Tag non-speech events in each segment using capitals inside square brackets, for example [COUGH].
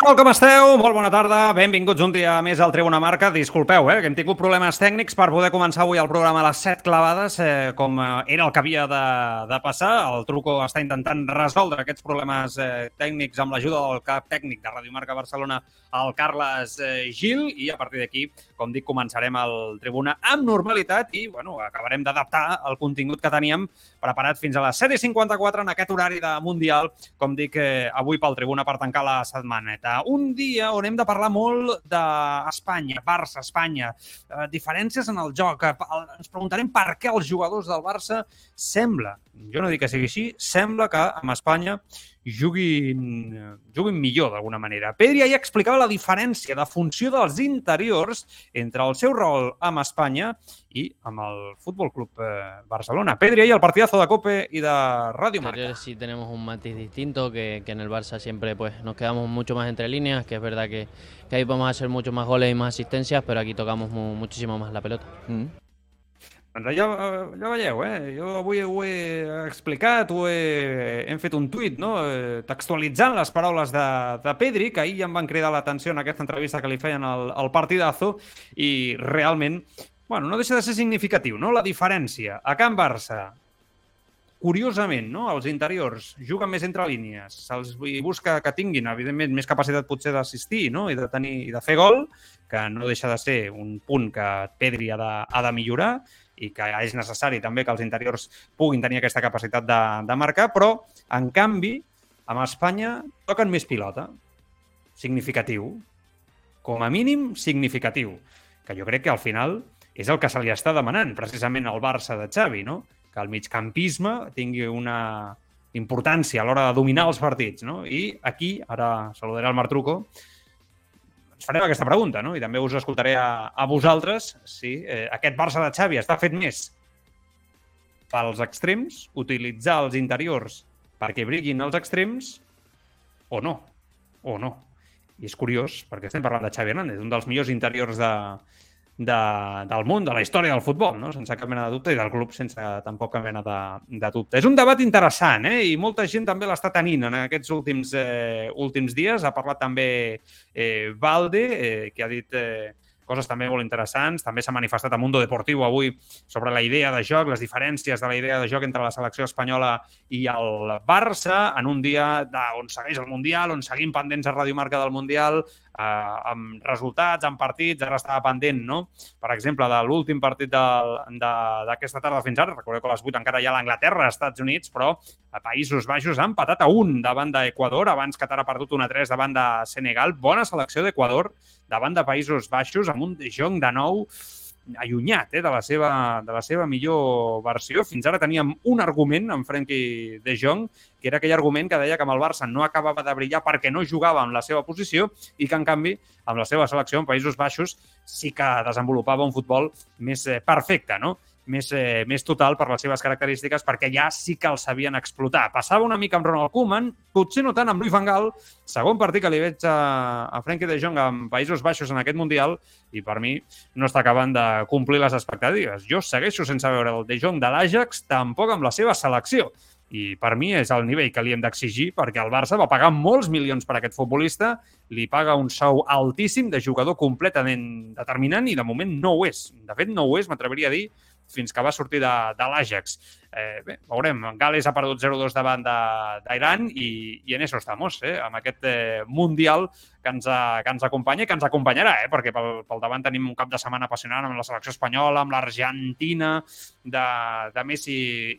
Molt com esteu? Molt bona tarda. Benvinguts un dia més al Tribuna Marca. Disculpeu, eh, que hem tingut problemes tècnics per poder començar avui el programa a les 7 clavades, eh, com eh, era el que havia de, de passar. El Truco està intentant resoldre aquests problemes eh, tècnics amb l'ajuda del cap tècnic de Radio Marca Barcelona, el Carles eh, Gil, i a partir d'aquí, com dic, començarem el Tribuna amb normalitat i bueno, acabarem d'adaptar el contingut que teníem preparat fins a les 7.54 en aquest horari de Mundial, com dic, eh, avui pel Tribuna per tancar la setmaneta un dia on hem de parlar molt d'Espanya, Barça, Espanya, eh, diferències en el joc. Eh, ens preguntarem per què els jugadors del Barça sembla, jo no dic que sigui així, sembla que amb Espanya juguin, juguin millor d'alguna manera. Pedri ja explicava la diferència de funció dels interiors entre el seu rol amb Espanya i amb el Fútbol Club eh, Barcelona. Pedri ahí el partidazo de Cope y de Radio Marca. Sí tenemos un matiz distinto que, que, en el Barça siempre pues nos quedamos mucho más entre líneas, que es verdad que, que ahí podemos hacer mucho más goles y más asistencias, pero aquí tocamos mu muchísimo más la pelota. Mm. Doncs ja, ja veieu, eh? jo avui ho he explicat, ho he, hem fet un tuit, no? Eh, textualitzant les paraules de, de Pedri, que ahir ja em van cridar l'atenció en aquesta entrevista que li feien al, al partidazo, i realment, bueno, no deixa de ser significatiu, no? La diferència. A Can Barça, curiosament, no? els interiors juguen més entre línies, se'ls busca que tinguin, evidentment, més capacitat potser d'assistir no? I, de tenir, i de fer gol, que no deixa de ser un punt que Pedri ha de, ha de millorar, i que és necessari també que els interiors puguin tenir aquesta capacitat de, de marcar, però, en canvi, amb Espanya toquen més pilota. Significatiu. Com a mínim, significatiu. Que jo crec que al final és el que se li està demanant precisament al Barça de Xavi, no? que el migcampisme tingui una importància a l'hora de dominar els partits. No? I aquí, ara saludaré el Martruco, ens farem aquesta pregunta, no? I també us escoltaré a, a vosaltres si eh, aquest Barça de Xavi està fet més pels extrems, utilitzar els interiors perquè briguin els extrems, o no, o no. I és curiós, perquè estem parlant de Xavi Hernández, un dels millors interiors de, de, del món, de la història del futbol, no? sense cap mena de dubte, i del club sense tampoc cap mena de, de dubte. És un debat interessant, eh? i molta gent també l'està tenint en aquests últims, eh, últims dies. Ha parlat també eh, Valde, eh, que ha dit eh, coses també molt interessants. També s'ha manifestat a Mundo Deportiu avui sobre la idea de joc, les diferències de la idea de joc entre la selecció espanyola i el Barça, en un dia on segueix el Mundial, on seguim pendents a Radio Marca del Mundial, eh, amb resultats, amb partits, ara estava pendent, no? Per exemple, de l'últim partit d'aquesta tarda fins ara, recordeu que a les 8 encara hi ha l'Anglaterra, Estats Units, però a Països Baixos han patat a un davant d'Equador, abans Qatar ha perdut una 3 davant de Senegal. Bona selecció d'Equador davant de Països Baixos, amb un Jong de nou allunyat eh, de, la seva, de la seva millor versió. Fins ara teníem un argument amb Frenkie de Jong, que era aquell argument que deia que amb el Barça no acabava de brillar perquè no jugava en la seva posició i que, en canvi, amb la seva selecció en Països Baixos sí que desenvolupava un futbol més eh, perfecte, no? Més, eh, més total per les seves característiques, perquè ja sí que el sabien explotar. Passava una mica amb Ronald Koeman, potser no tant amb Luis Van Gaal, segon partit que li veig a, a Frenkie de Jong en Països Baixos en aquest Mundial, i per mi no està acabant de complir les expectatives. Jo segueixo sense veure el de Jong de l'Ajax, tampoc amb la seva selecció. I per mi és el nivell que li hem d'exigir perquè el Barça va pagar molts milions per aquest futbolista, li paga un sou altíssim de jugador completament determinant i de moment no ho és. De fet, no ho és, m'atreviria a dir, fins que va sortir de, de l'Ajax. Eh, bé, veurem. Gales ha perdut 0-2 davant d'Iran i, i en això estamos, eh, amb aquest eh, Mundial que ens, que ens acompanya i que ens acompanyarà, eh, perquè pel, pel davant tenim un cap de setmana apassionant amb la selecció espanyola, amb l'Argentina, de, de Messi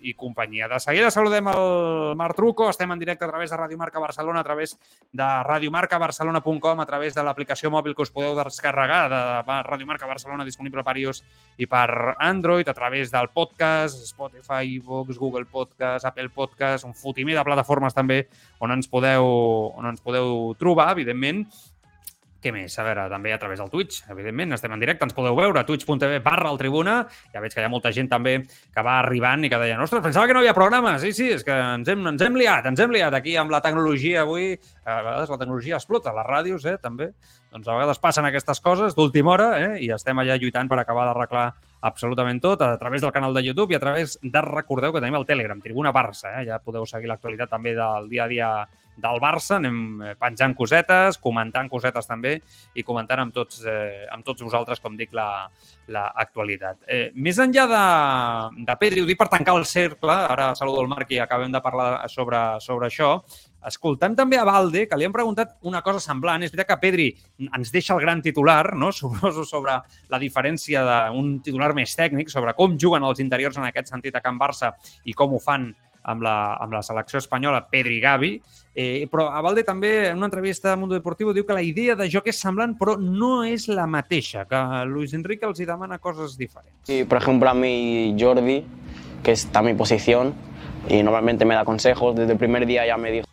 i companyia. De seguida saludem el Marc Truco, estem en directe a través de Radio Marca Barcelona, a través de radiomarcabarcelona.com, a través de l'aplicació mòbil que us podeu descarregar de Radio Marca Barcelona, disponible per iOS i per Android, a través del podcast, Spotify, iVoox, Google Podcast, Apple Podcast, un fotimer de plataformes també on ens podeu, on ens podeu trobar, evidentment. Què més? A veure, també a través del Twitch, evidentment, estem en directe, ens podeu veure, twitch.tv barra el Tribuna. Ja veig que hi ha molta gent també que va arribant i que deia, ostres, pensava que no hi havia programa. Sí, sí, és que ens hem, ens hem liat, ens hem liat aquí amb la tecnologia avui. A vegades la tecnologia explota, les ràdios, eh, també. Doncs a vegades passen aquestes coses d'última hora eh, i estem allà lluitant per acabar d'arreglar absolutament tot a través del canal de YouTube i a través de, recordeu que tenim el Telegram, Tribuna Barça, eh? ja podeu seguir l'actualitat també del dia a dia del Barça, anem eh, penjant cosetes, comentant cosetes també i comentant amb tots, eh, amb tots vosaltres, com dic, l'actualitat. La, eh, més enllà de, de Pedri, ho dic per tancar el cercle, ara saludo el Marc i acabem de parlar sobre, sobre això, Escoltant també a Valde, que li hem preguntat una cosa semblant. És veritat que Pedri ens deixa el gran titular, no? [LAUGHS] Suposo sobre la diferència d'un titular més tècnic, sobre com juguen els interiors en aquest sentit a Can Barça i com ho fan amb la, amb la selecció espanyola Pedri i Gavi. Eh, però a Valde també, en una entrevista a Mundo Deportivo, diu que la idea de joc és semblant, però no és la mateixa, que Luis Enrique els hi demana coses diferents. Sí, por ejemplo, a mí Jordi, que está en mi posición, y normalmente me da consejos, desde el primer día ya me dijo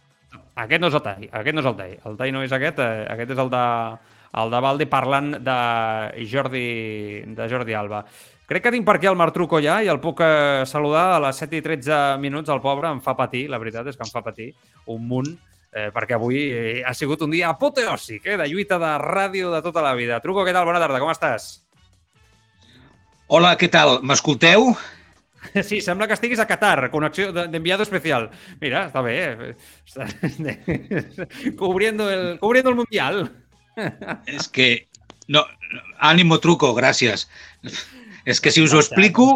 aquest no és el tall, aquest no és el tall. El tall no és aquest, eh, aquest és el de, el de Valde parlant de Jordi, de Jordi Alba. Crec que tinc per aquí el Marc Truco ja i el puc eh, saludar a les 7 i 13 minuts. El pobre em fa patir, la veritat és que em fa patir un munt, eh, perquè avui eh, ha sigut un dia apoteòsic, eh, de lluita de ràdio de tota la vida. Truco, què tal? Bona tarda, com estàs? Hola, què tal? M'escolteu? [LAUGHS] Sí, sembla que estiguis a Qatar, connexió d'enviado especial. Mira, està bé. [LAUGHS] cubriendo, el, cubriendo el Mundial. És que... No, ánimo truco, gràcies. [LAUGHS] És que si us ho explico...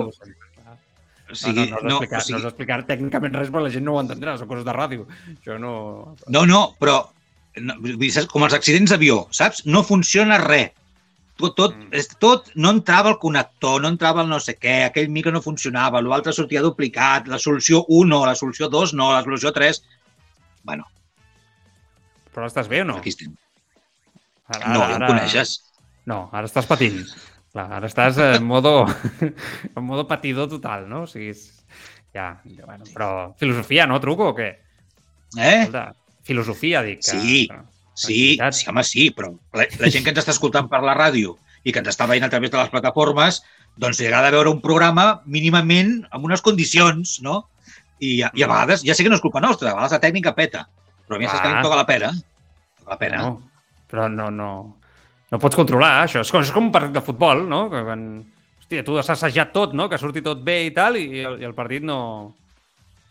O sigui, no, no, no, explicar, no, o sigui... no explicar tècnicament res, però la gent no ho entendrà, són coses de ràdio. Això no... No, no, però no, com els accidents d'avió, saps? No funciona res tot, tot, mm. tot no entrava el connector, no entrava el no sé què, aquell micro no funcionava, l'altre sortia duplicat, la solució 1 no, la solució 2 no, la solució 3... Bueno. Però estàs bé o no? Aquí estem. Ara, no, ja em coneixes. No, ara estàs patint. Clar, ara estàs en modo, [LAUGHS] en modo patidor total, no? O sigui, ja, bueno, però filosofia, no, truco, o què? Eh? Escolta, filosofia, dic. Que, sí, però... Sí, sí, home, sí, però la, la gent que ens està escoltant per la ràdio i que ens està veient a través de les plataformes, doncs li agrada veure un programa mínimament amb unes condicions, no? I, I a mm. vegades, ja sé que no és culpa nostra, a vegades la tècnica peta, però a mi saps que toca la pena. Toca la pena. No, però no, no, no pots controlar això. És com, és com un partit de futbol, no? Que quan, hòstia, tu has assajat tot, no? Que surti tot bé i tal, i el, i el partit no,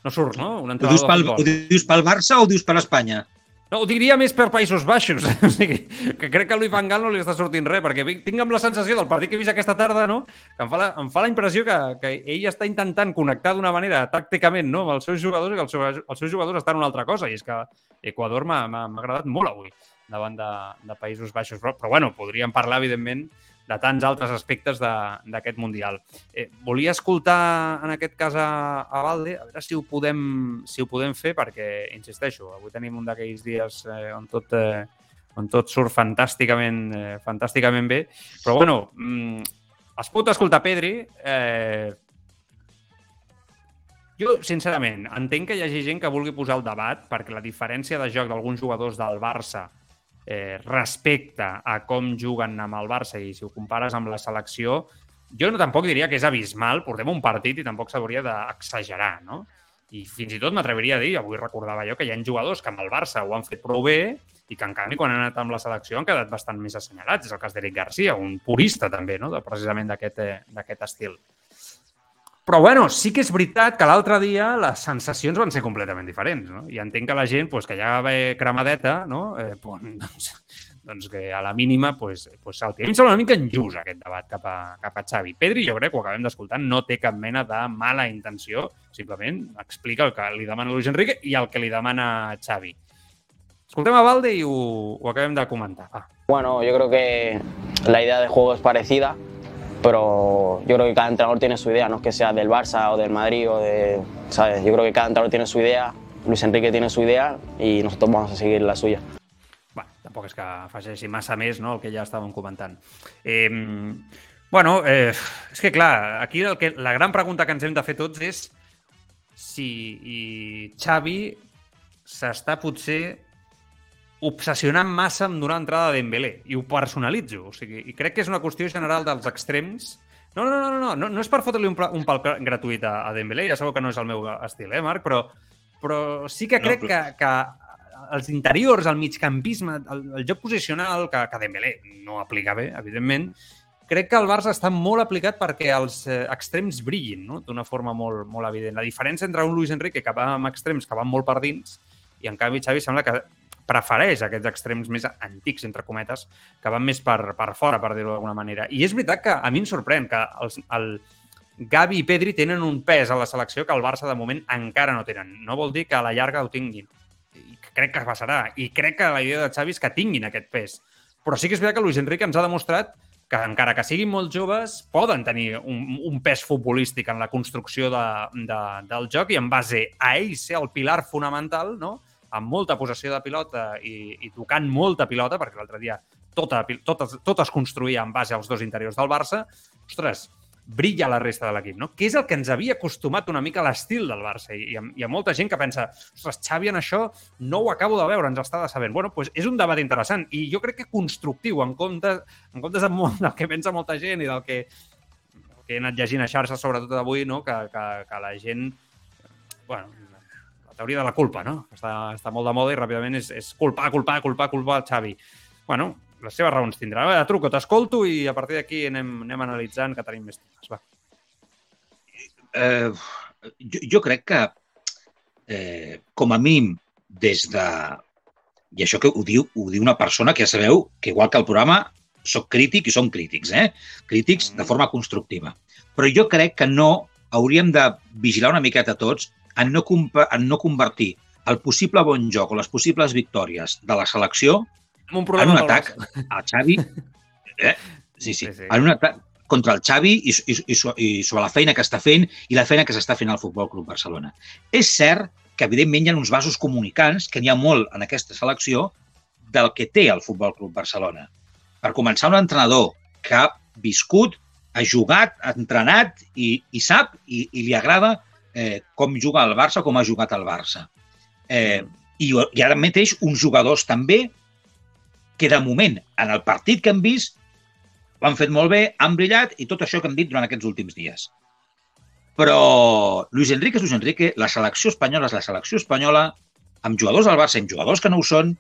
no surt, no? Un ho, dius pel, ho dius pel Barça o ho dius per Espanya? No, ho diria més per Països Baixos. [LAUGHS] o sigui, que crec que a Luis Van Gaal no li està sortint res, perquè tinc amb la sensació del partit que he vist aquesta tarda, no? que em fa la, em fa la impressió que, que ell està intentant connectar d'una manera tàcticament no? amb els seus jugadors i que els seus, els seus jugadors estan en una altra cosa. I és que Equador m'ha agradat molt avui davant de, de Països Baixos. Però, però bueno, podríem parlar, evidentment, de tants altres aspectes d'aquest Mundial. Eh, volia escoltar, en aquest cas, a, a Valde, a veure si ho podem, si ho podem fer, perquè, insisteixo, avui tenim un d'aquells dies eh, on tot... Eh, on tot surt fantàsticament, eh, fantàsticament bé. Però, bueno, mm, es pot escoltar Pedri. Eh, jo, sincerament, entenc que hi hagi gent que vulgui posar el debat perquè la diferència de joc d'alguns jugadors del Barça respecte a com juguen amb el Barça i si ho compares amb la selecció, jo no tampoc diria que és abismal, portem un partit i tampoc s'hauria d'exagerar, no? I fins i tot m'atreviria a dir, avui recordava jo, que hi ha jugadors que amb el Barça ho han fet prou bé i que en canvi quan han anat amb la selecció han quedat bastant més assenyalats. És el cas d'Eric Garcia, un purista també, no? de, precisament d'aquest eh, estil. Però, bueno, sí que és veritat que l'altre dia les sensacions van ser completament diferents, no? I entenc que la gent, pues, que ja va cremadeta, no? Eh, [LAUGHS] doncs, doncs que a la mínima pues, pues salti. A mi em sembla una mica injust aquest debat cap a, cap a Xavi. Pedri, jo crec que ho acabem d'escoltar, no té cap mena de mala intenció, simplement explica el que li demana Luis Enrique i el que li demana Xavi. Escoltem a Valde i ho, ho acabem de comentar. Va. Bueno, yo creo que la idea de juego es parecida, pero yo creo que cada entrenador tiene su idea, no es que sea del Barça o del Madrid o de, ¿sabes? Yo creo que cada entrenador tiene su idea, Luis Enrique tiene su idea y nosotros vamos a seguir la suya. Bueno, tampoc és que afegeixi massa més no, el que ja estàvem comentant. Eh, bueno, eh, és que clar, aquí el que, la gran pregunta que ens hem de fer tots és si i Xavi s'està potser obsessionant massa amb donar entrada a Dembélé i ho personalitzo. O sigui, I crec que és una qüestió general dels extrems. No, no, no, no, no, no, no és per fotre-li un, un pal gratuït a, a Dembélé, ja sabeu que no és el meu estil, eh, Marc? Però, però sí que No, crec però- que, que els interiors, el migcampisme, el, el joc posicional, que, que Dembélé no aplica bé, evidentment, crec que el Barça està molt aplicat perquè els eh, extrems brillin no? d'una forma molt, molt evident. La diferència entre un Luis Enrique que va amb extrems que van molt per dins i en canvi Xavi sembla que prefereix aquests extrems més antics, entre cometes, que van més per, per fora, per dir-ho d'alguna manera. I és veritat que a mi em sorprèn que els, el Gavi i Pedri tenen un pes a la selecció que el Barça de moment encara no tenen. No vol dir que a la llarga ho tinguin. I crec que passarà. I crec que la idea de Xavi és que tinguin aquest pes. Però sí que és veritat que Luis Enrique ens ha demostrat que encara que siguin molt joves, poden tenir un, un pes futbolístic en la construcció de, de, del joc i en base a ell ser el pilar fonamental, no? Amb molta possessió de pilota i, i tocant molta pilota, perquè l'altre dia tota, tot, tot es construïa en base als dos interiors del Barça, ostres, brilla la resta de l'equip, no? que és el que ens havia acostumat una mica a l'estil del Barça. I, hi ha, hi ha molta gent que pensa, ostres, Xavi en això no ho acabo de veure, ens està decebent. Bueno, doncs és un debat interessant i jo crec que constructiu en comptes, en comptes de molt, del que pensa molta gent i del que, que he anat llegint a xarxes, sobretot avui, no? que, que, que la gent... Bueno, la teoria de la culpa, no? Està, està molt de moda i ràpidament és, és culpar, culpar, culpar, culpar el Xavi. Bueno, les seves raons tindrà. A veure, truco, t'escolto i a partir d'aquí anem, anem analitzant que tenim més temes. Va. eh, jo, jo crec que, eh, com a mínim, des de... I això que ho diu, ho diu una persona que ja sabeu que, igual que el programa, sóc crític i som crítics, eh? Crítics de forma constructiva. Però jo crec que no hauríem de vigilar una miqueta tots en no, en no convertir el possible bon joc o les possibles victòries de la selecció En un en un atac al Xavi, [LAUGHS] eh? sí, sí, Sí, sí. en un atac contra el Xavi i, i, i, i sobre la feina que està fent i la feina que s'està fent al Futbol Club Barcelona. És cert que, evidentment, hi ha uns vasos comunicants, que n'hi ha molt en aquesta selecció, del que té el Futbol Club Barcelona. Per començar, un entrenador que ha viscut, ha jugat, ha entrenat i, i sap i, i li agrada eh, com juga el Barça, com ha jugat el Barça. Eh, i, I ara mateix uns jugadors també que de moment, en el partit que hem vist, ho han fet molt bé, han brillat i tot això que hem dit durant aquests últims dies. Però Luis Enrique és Luis Enrique, la selecció espanyola és la selecció espanyola, amb jugadors del Barça amb jugadors que no ho són,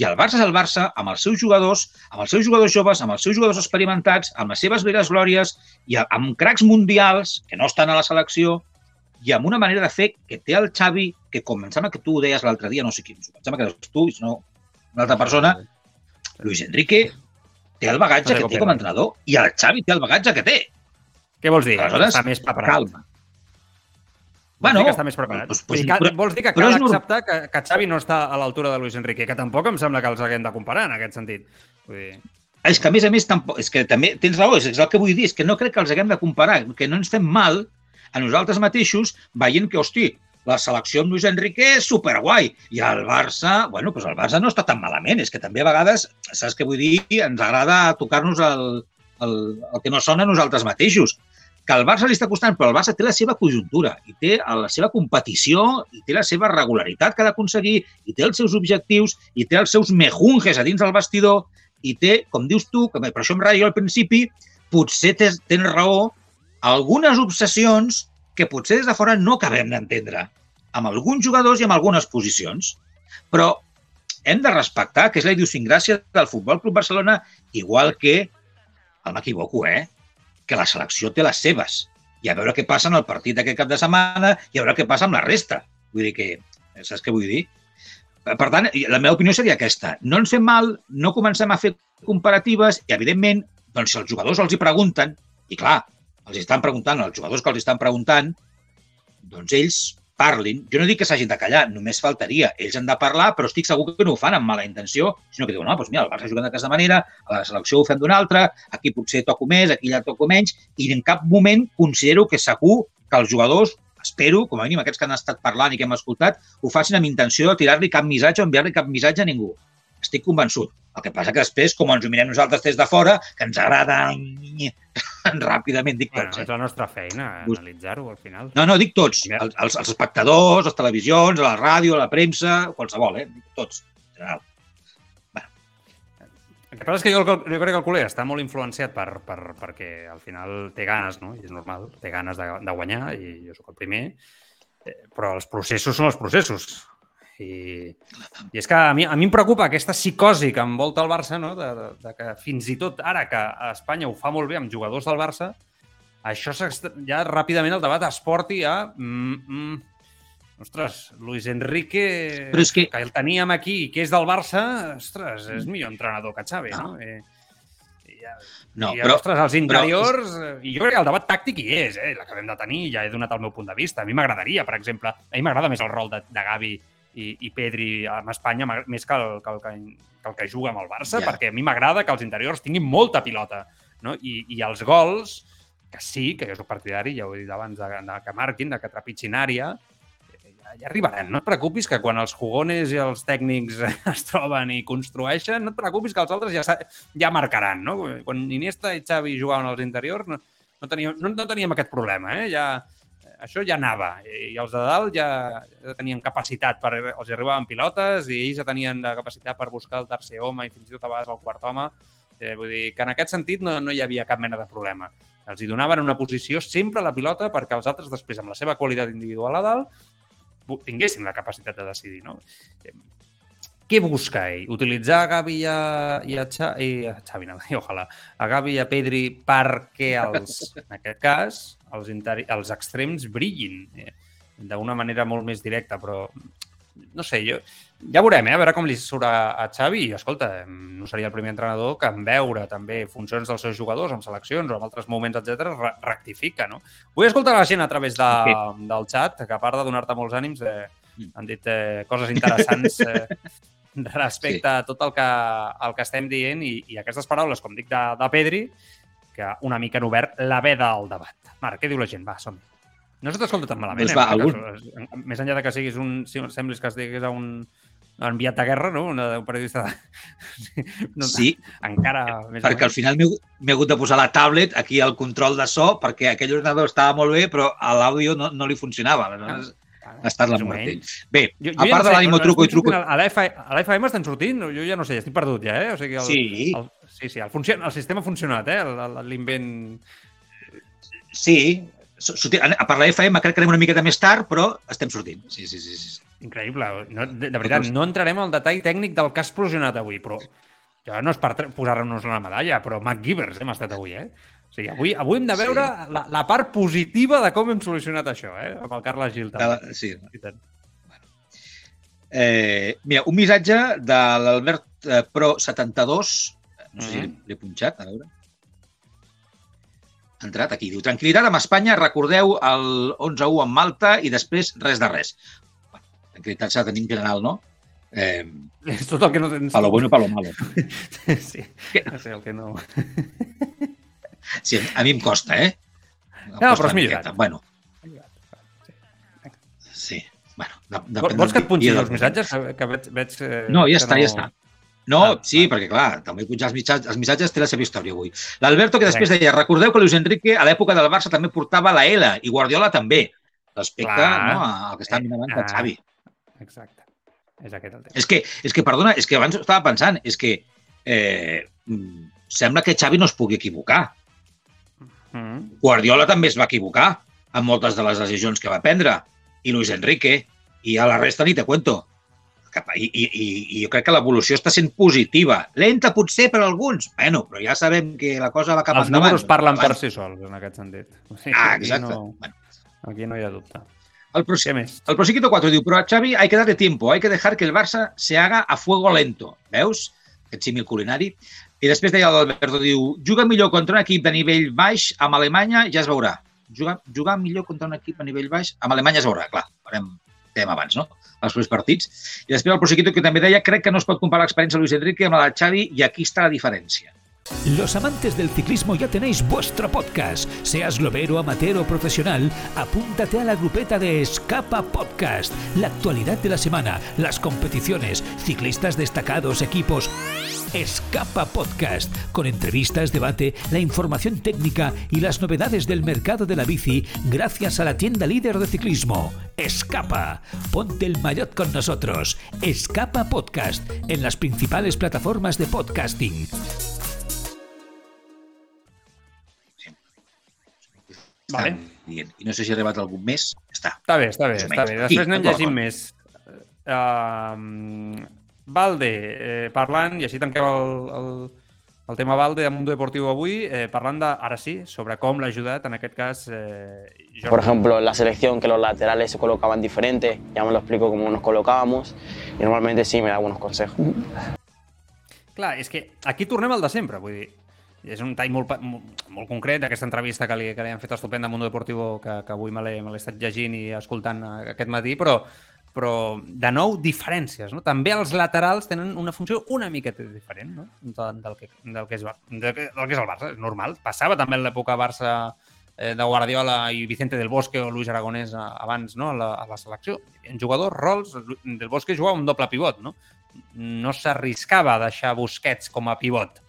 i el Barça és el Barça amb els seus jugadors, amb els seus jugadors joves, amb els seus jugadors experimentats, amb les seves veres glòries i amb cracs mundials que no estan a la selecció i amb una manera de fer que té el Xavi, que com em sembla que tu ho deies l'altre dia, no sé qui, em sembla que eres tu, i si no una altra persona, Luis Enrique té el bagatge que té com a entrenador i el Xavi té el bagatge que té. Què vols dir? Aleshores, està més preparat. Calma. Bueno, dir que està més preparat. doncs- dir doncs- que, però- vols dir que cal és acceptar que, que Xavi no està a l'altura de Luis Enrique, que tampoc em sembla que els haguem de comparar en aquest sentit. Vull dir... És que, a més a més, tampoc, és que també tens raó, és el que vull dir, és que no crec que els haguem de comparar, que no ens fem mal a nosaltres mateixos veient que, hosti, la selecció amb Luis Enrique és superguai. I el Barça, bueno, doncs el Barça no està tan malament, és que també a vegades, saps què vull dir, ens agrada tocar-nos el, el, el que no sona a nosaltres mateixos. Que al Barça li està costant, però el Barça té la seva conjuntura i té la seva competició i té la seva regularitat que ha d'aconseguir i té els seus objectius i té els seus mejunges a dins del vestidor i té, com dius tu, que per això em ratllo al principi, potser tens, tens raó, algunes obsessions que potser des de fora no acabem d'entendre amb alguns jugadors i amb algunes posicions. Però hem de respectar que és la idiosincràsia del Futbol Club Barcelona, igual que, no m'equivoco, eh? que la selecció té les seves. i a veure què passa en el partit d'aquest cap de setmana i a veure què passa amb la resta. Vull dir que, saps què vull dir? Per tant, la meva opinió seria aquesta. No ens fem mal, no comencem a fer comparatives i, evidentment, doncs, els jugadors els hi pregunten, i clar, els estan preguntant, els jugadors que els estan preguntant, doncs ells parlin. Jo no dic que s'hagin de callar, només faltaria. Ells han de parlar, però estic segur que no ho fan amb mala intenció, sinó que diuen, no, doncs mira, el Barça juga d'aquesta manera, a la selecció ho fem d'una altra, aquí potser toco més, aquí ja toco menys, i en cap moment considero que segur que els jugadors espero, com a mínim aquests que han estat parlant i que hem escoltat, ho facin amb intenció de tirar-li cap missatge o enviar-li cap missatge a ningú. Estic convençut. El que passa que després, com ens ho mirem nosaltres des de fora, que ens agrada [LAUGHS] ràpidament, dic Bueno, tots. és Eh? la nostra feina, analitzar-ho al final. No, no, dic tots. Els, els, els espectadors, les televisions, la ràdio, la premsa, qualsevol, eh? Dic tots. En general. El que passa és que jo, jo crec que el culer està molt influenciat per, per, perquè al final té ganes, no? I és normal, té ganes de, de guanyar i jo sóc el primer, eh, però els processos són els processos. I, i és que a mi, a mi em preocupa aquesta psicosi que envolta el Barça, no? de, de, de que fins i tot ara que a Espanya ho fa molt bé amb jugadors del Barça, això ja ràpidament el debat es porti a... Mm, mm, ostres, Luis Enrique, Però és que- que el teníem aquí i que és del Barça, ostres, és millor entrenador que Xavi, no? Eh, i, ja, No, I, però, ostres, els interiors... eh, I jo crec que el debat tàctic hi és, eh? L'acabem de tenir, ja he donat el meu punt de vista. A mi m'agradaria, per exemple, a mi m'agrada més el rol de, de Gavi i, i Pedri amb Espanya més que el, que el, que, que el que juga amb el Barça, Ja. perquè a mi m'agrada que els interiors tinguin molta pilota, no? I, i els gols, que sí, que jo soc partidari, ja ho he dit abans, de, de que marquin, de que trepitgin àrea, ja, ja arribaran. No et preocupis que quan els jugones i els tècnics [LAUGHS] es troben i construeixen, no et preocupis que els altres ja, ja marcaran. No? Quan Iniesta i Xavi jugaven als interiors no, no, teníem, no, no teníem aquest problema. Eh? Ja, això ja anava. I els de dalt ja, tenien capacitat, per, els arribaven pilotes i ells ja tenien la capacitat per buscar el tercer home i fins i tot a vegades el quart home. Eh, vull dir que en aquest sentit no, no hi havia cap mena de problema. Els hi donaven una posició sempre a la pilota perquè els altres després, amb la seva qualitat individual a dalt, tinguessin la capacitat de decidir. No? Eh, Què busca ell? Utilitzar a Gavi i a, i a, Xa, i a Xavi, no, [LAUGHS] ojalà, a Gavi i a Pedri perquè els, en aquest cas, els, interi, els extrems brillin eh, d'una manera molt més directa, però no sé, jo, ja veurem, eh, a veure com li surt a, a Xavi i, escolta, no seria el primer entrenador que en veure també funcions dels seus jugadors amb seleccions o en altres moments, etc re rectifica, no? Vull escoltar la gent a través de, Sí. del xat, que a part de donar-te molts ànims, eh, Mm. han dit eh, coses interessants eh, [LAUGHS] respecte sí. a tot el que, el que estem dient i, i aquestes paraules, com dic, de, de Pedri, que una mica han obert la veda al debat. Marc, què diu la gent? Va, som -hi. No se t'escolta tan malament, Doncs va, eh? algun- Més enllà de que siguis un... Si semblis que es digués a un enviat de guerra, no? Una, un periodista de... [LAUGHS] no, Sí, Encara més perquè al final m'he hagut de posar la tablet aquí al control de so perquè aquell ordinador estava molt bé però a l'àudio no, no li funcionava. Aleshores, ha estat la mort. Bé, Jo, a part de l'ànimo truco i truco... A la, F, a la FM estan sortint? Jo ja no sé, ja estic perdut ja, eh? O sigui, el, Sí, el, sí, sí, el, funciona, el sistema ha funcionat, eh? El- el- L'invent... sí. Sortir, a per la FM crec que anem una miqueta més tard, però estem sortint. Sí, sí, sí. sí. Increïble. No, de, de veritat, no entrarem al detall tècnic del que ha explosionat avui, però ja no és per posar-nos una medalla, però MacGyvers hem estat avui, eh? O sigui, avui, avui hem de Sí. veure la, la part positiva de com hem solucionat això, eh? Amb el Carles Gil, també. Sí. I tant. Eh, mira, un missatge de l'Albert eh, Pro 72, no sé si Mhm. l'he punxat, a veure. Entrat aquí, diu, tranquil·litat amb Espanya, recordeu el 11-1 amb Malta i després res de res. Bueno, tranquil·litat s'ha de tenir en general, no? Eh, És tot el que no tens... pa lo bueno y pa lo malo. [LAUGHS] Sí, no sé el que no... Sí, a mi em costa, eh? Em No, costa però una millorat. Bueno, sí. Bueno, de, Vols que et punxi els missatges? Que, que veig... veig eh, No, ja que està, ja està. No, Ah, sí, ah. perquè clar, també pujar els missatges, els missatges té la seva història avui. L'Alberto que després deia, recordeu que Luis Enrique a l'època del Barça també portava la L i Guardiola també, respecte Clar. no, al que estàvem mirant Ah. Xavi. Exacte. És aquest el tema. És que, és que, perdona, és que abans estava pensant, és que eh, sembla que Xavi no es pugui equivocar. Mm. Guardiola també es va equivocar amb moltes de les decisions que va prendre. I Luis Enrique. I a la resta ni te cuento. Cap i, i, i- jo crec que l'evolució està sent positiva. Lenta potser per alguns, bueno, però ja sabem que la cosa va cap Els endavant. números parlen per si sols, en aquest sentit. O sigui, Ah, aquí exacte. No, Bueno, aquí no hi ha dubte. el, Què prosi més? el Prosiquito 4 diu, però a Xavi hay que darle tiempo, hay que dejar que el Barça se haga a fuego lento. Veus? Aquest símil culinari. I després deia l'Alberto, diu, juga millor contra un equip de nivell baix amb Alemanya, ja es veurà. Jugar, jugar millor contra un equip a nivell baix amb Alemanya es veurà, clar, farem, dèiem abans, no? Els propers partits. I després el Prosiquito que també deia, crec que no es pot comparar l'experiència de Luis Enrique amb la de Xavi i aquí està la diferència. Los amantes del ciclismo ya tenéis vuestro podcast. Seas globero, amateur o profesional, apúntate a la grupeta de Escapa Podcast. La actualidad de la semana, las competiciones, ciclistas destacados, equipos. Escapa Podcast, con entrevistas, debate, la información técnica y las novedades del mercado de la bici gracias a la tienda líder de ciclismo. Escapa. Ponte el maillot con nosotros. Escapa Podcast en las principales plataformas de podcasting. Vale. I no sé si ha arribat algun més. Està. Està bé, està bé, està bé. Anem llegint més. Uh, Valde, eh, parlant, i així tanquem el, el, el tema Valde de Mundo Deportivo avui, eh, parlant de, ara sí, sobre com l'ha ajudat, en aquest cas, eh, Jordi. Por ejemplo, la selección que los laterales se colocaban diferentes, ya me lo explico cómo nos colocábamos y normalmente sí me da buenos consejos. Clar, és que aquí tornem al de sempre, vull dir, és un tall molt, molt, molt concret d'aquesta entrevista que li, que li han fet estupenda a Mundo Deportivo, que, que avui me l'he me l'he estat llegint i escoltant eh, aquest matí, però, però de nou, diferències. No? També els laterals tenen una funció una miqueta diferent no? del, del, que, del, que és, del, que, del que és el Barça, és normal. Passava també en l'època Barça eh, de Guardiola i Vicente del Bosque o Luis Aragonès abans no? a, la, a la selecció. En jugadors, rols, del Bosque jugava un doble pivot, no? no s'arriscava a deixar Busquets com a pivot.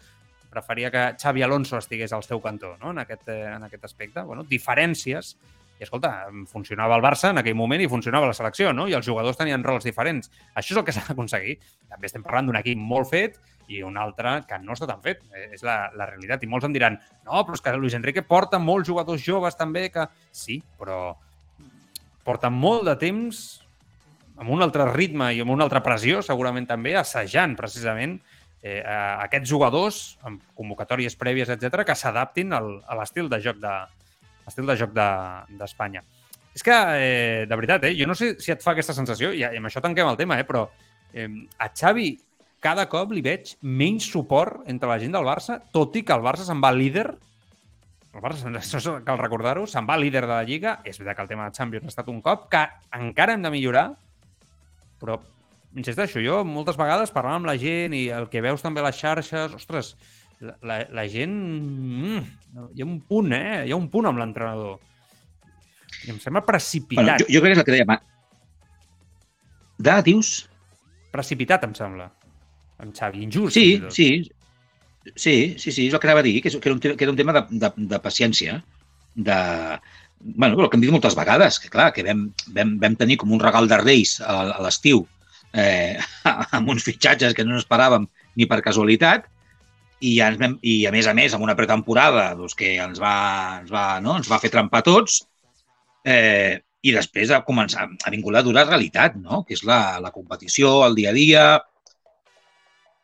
Preferia que Xavi Alonso estigués al seu cantó no? en, aquest, eh, en aquest aspecte. Bueno, diferències. I escolta, funcionava el Barça en aquell moment i funcionava la selecció, no? I els jugadors tenien rols diferents. Això és el que s'ha d'aconseguir. També estem parlant d'un equip molt fet i un altre que no està tan fet. Eh, És la, la realitat. I molts em diran no, però és que Luis Enrique porta molts jugadors joves també que... Sí, però porta molt de temps amb un altre ritme i amb una altra pressió, segurament també, assajant precisament eh, a aquests jugadors amb convocatòries prèvies, etc que s'adaptin a l'estil de joc de l'estil de joc de- d'Espanya. És que, eh, de veritat, eh, jo no sé si et fa aquesta sensació, i amb això tanquem el tema, eh, però eh, a Xavi cada cop li veig menys suport entre la gent del Barça, tot i que el Barça se'n va líder el Barça, [LAUGHS] això cal recordar-ho, se'n va líder de la Lliga. És veritat que el tema de Champions ha estat un cop que encara hem de millorar, però insisteixo, jo moltes vegades parlant amb la gent i el que veus també a les xarxes, ostres, la, la, gent... Mm, hi ha un punt, eh? Hi ha un punt amb l'entrenador. I em sembla Bueno, precipitat. jo, jo crec que és el que dèiem. De, dius? Precipitat, em sembla. Amb Xavi, injust. Sí, sí. Sí, sí, sí, és el que anava a dir, que, és, que, era, un, que era un tema de, de, de paciència, de... bueno, el que hem dit moltes vegades, que clar, que vam, vam, vam tenir com un regal de Reis a, a l'estiu, eh, [LAUGHS] amb uns fitxatges que no esperàvem ni per casualitat, i, ja ens vam, i a més a més, amb una pretemporada doncs, que ens va, ens, va, no? ens va fer trempar tots, eh, i després ha, començat, ha vingut la dura realitat, no? que és la, la competició, el dia a dia,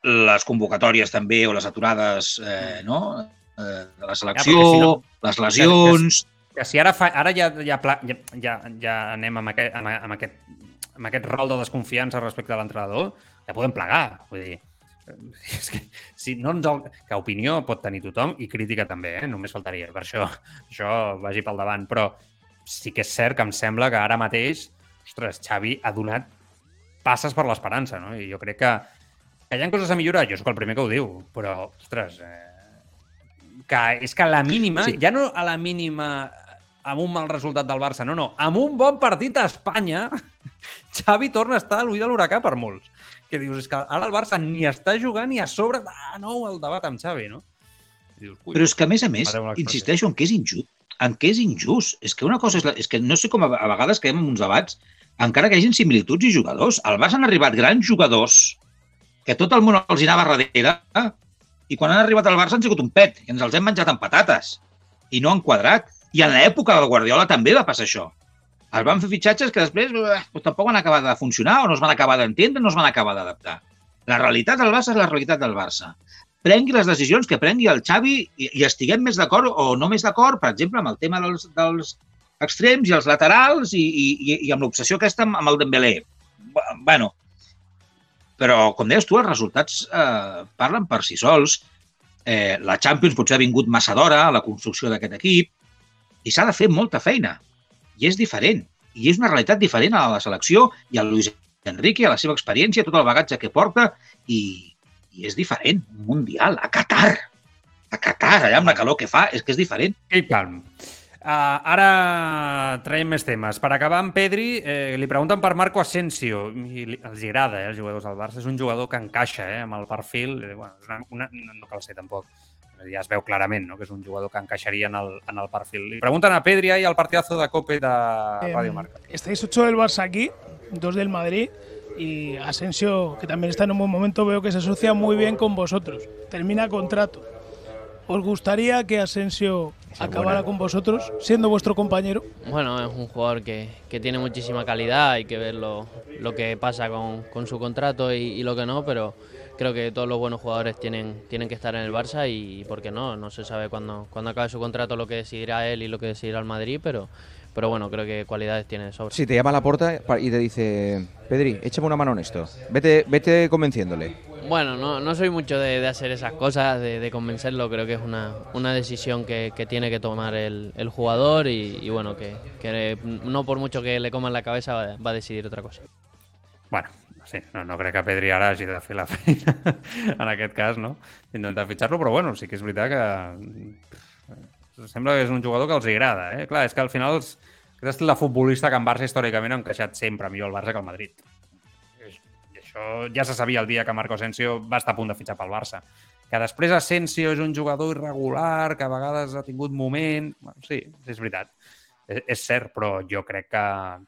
les convocatòries també o les aturades eh, no? eh, de la selecció, Ja, si no- les lesions... que si ara, fa, ara ja, ja, pla- ja, ja, ja anem amb aquest, amb, amb, aquest, amb aquest rol de desconfiança respecte a l'entrenador, ja podem plegar. Vull dir, [LAUGHS] és que, si no ens el, que opinió pot tenir tothom i crítica també, eh? només faltaria. Per això, això vagi pel davant. Però sí que és cert que em sembla que ara mateix, ostres, Xavi ha donat passes per l'esperança, no? I jo crec que, que hi ha coses a millorar, jo sóc el primer que ho diu, però, ostres, eh, que és que a la mínima, sí. Ja no a la mínima amb un mal resultat del Barça, no, no, amb un bon partit a Espanya, [LAUGHS] Xavi torna a estar a l'ull de l'huracà per molts. Que dius, és que ara el Barça ni està jugant ni a sobre de nou el debat amb Xavi, no? I dius, Però és que, a més a més, insisteixo en què és injust. En què és injust. És que una cosa és... La, és que no sé com a, a vegades quedem en uns debats, encara que hi hagin similituds i jugadors. Al Barça han arribat grans jugadors que tot el món els hi anava darrere i quan han arribat al Barça han sigut un pet i ens els hem menjat amb patates i no han quadrat. I en l'època del Guardiola també va passar això. Es van fer fitxatges que després eh, pues, tampoc van acabar de funcionar o no es van acabar d'entendre, no es van acabar d'adaptar. La realitat del Barça és la realitat del Barça. Prengui les decisions que prengui el Xavi i, i estiguem més d'acord o no més d'acord, per exemple, amb el tema dels, dels extrems i els laterals i, i, i amb l'obsessió aquesta amb, el Dembélé. Bueno, però, com deies tu, els resultats eh, parlen per si sols. Eh, la Champions potser ha vingut massa d'hora a la construcció d'aquest equip i s'ha de fer molta feina. I és diferent. I és una realitat diferent a la selecció i a Luis Enrique, a la seva experiència, tot el bagatge que porta i, i és diferent. Un mundial, a Qatar. A Qatar, allà amb la calor que fa, és que és diferent. I calm. Uh, ara traiem més temes. Per acabar amb Pedri, eh, li pregunten per Marco Asensio. I li, els agrada, eh, els jugadors del Barça. És un jugador que encaixa eh, amb el perfil. Eh, bueno, una, una, no cal ser tampoc. Ja es veu clarament no? que és un jugador que encaixaria en el, en el perfil. Li pregunten a Pedri ahí al partidazo de Cope de eh, Radio Marca. Estáis ocho del Barça aquí, dos del Madrid. Y Asensio, que también está en un buen momento, veo que se asocia muy bien con vosotros. Termina contrato. ¿Os gustaría que Asensio acabara con vosotros, siendo vuestro compañero? Bueno, es un jugador que, que tiene muchísima calidad, hay que ver lo, lo que pasa con, con su contrato y, y, lo que no, pero creo que todos los buenos jugadores tienen, tienen que estar en el Barça y, ¿por qué no? No se sabe cuándo, cuándo acabe su contrato lo que decidirá él y lo que decidirá el Madrid, pero, pero bueno, creo que cualidades tiene de sobra. Si te llama a la puerta y te dice, Pedri, échame una mano en esto, vete, vete convenciéndole. Bueno, no, no soy mucho de, de hacer esas cosas, de, de, convencerlo, creo que es una, una decisión que, que tiene que tomar el, el jugador y, y bueno, que, que, no por mucho que le coman la cabeza va, va a decidir otra cosa. Bueno, sí, no, no crec que Pedri ara hagi de fer la [LAUGHS] feina en aquest cas, no? Intentar fitxar-lo, però bueno, sí que és veritat que sembla que és un jugador que els agrada, eh? Clar, és que al final els, és la futbolista que en Barça històricament ha encaixat sempre millor el Barça que el Madrid. Això ja se sabia el dia que Marco Asensio va estar a punt de fitxar pel Barça. Que després Asensio és un jugador irregular, que a vegades ha tingut moment... Bueno, sí, és veritat. És, és cert, però jo crec que,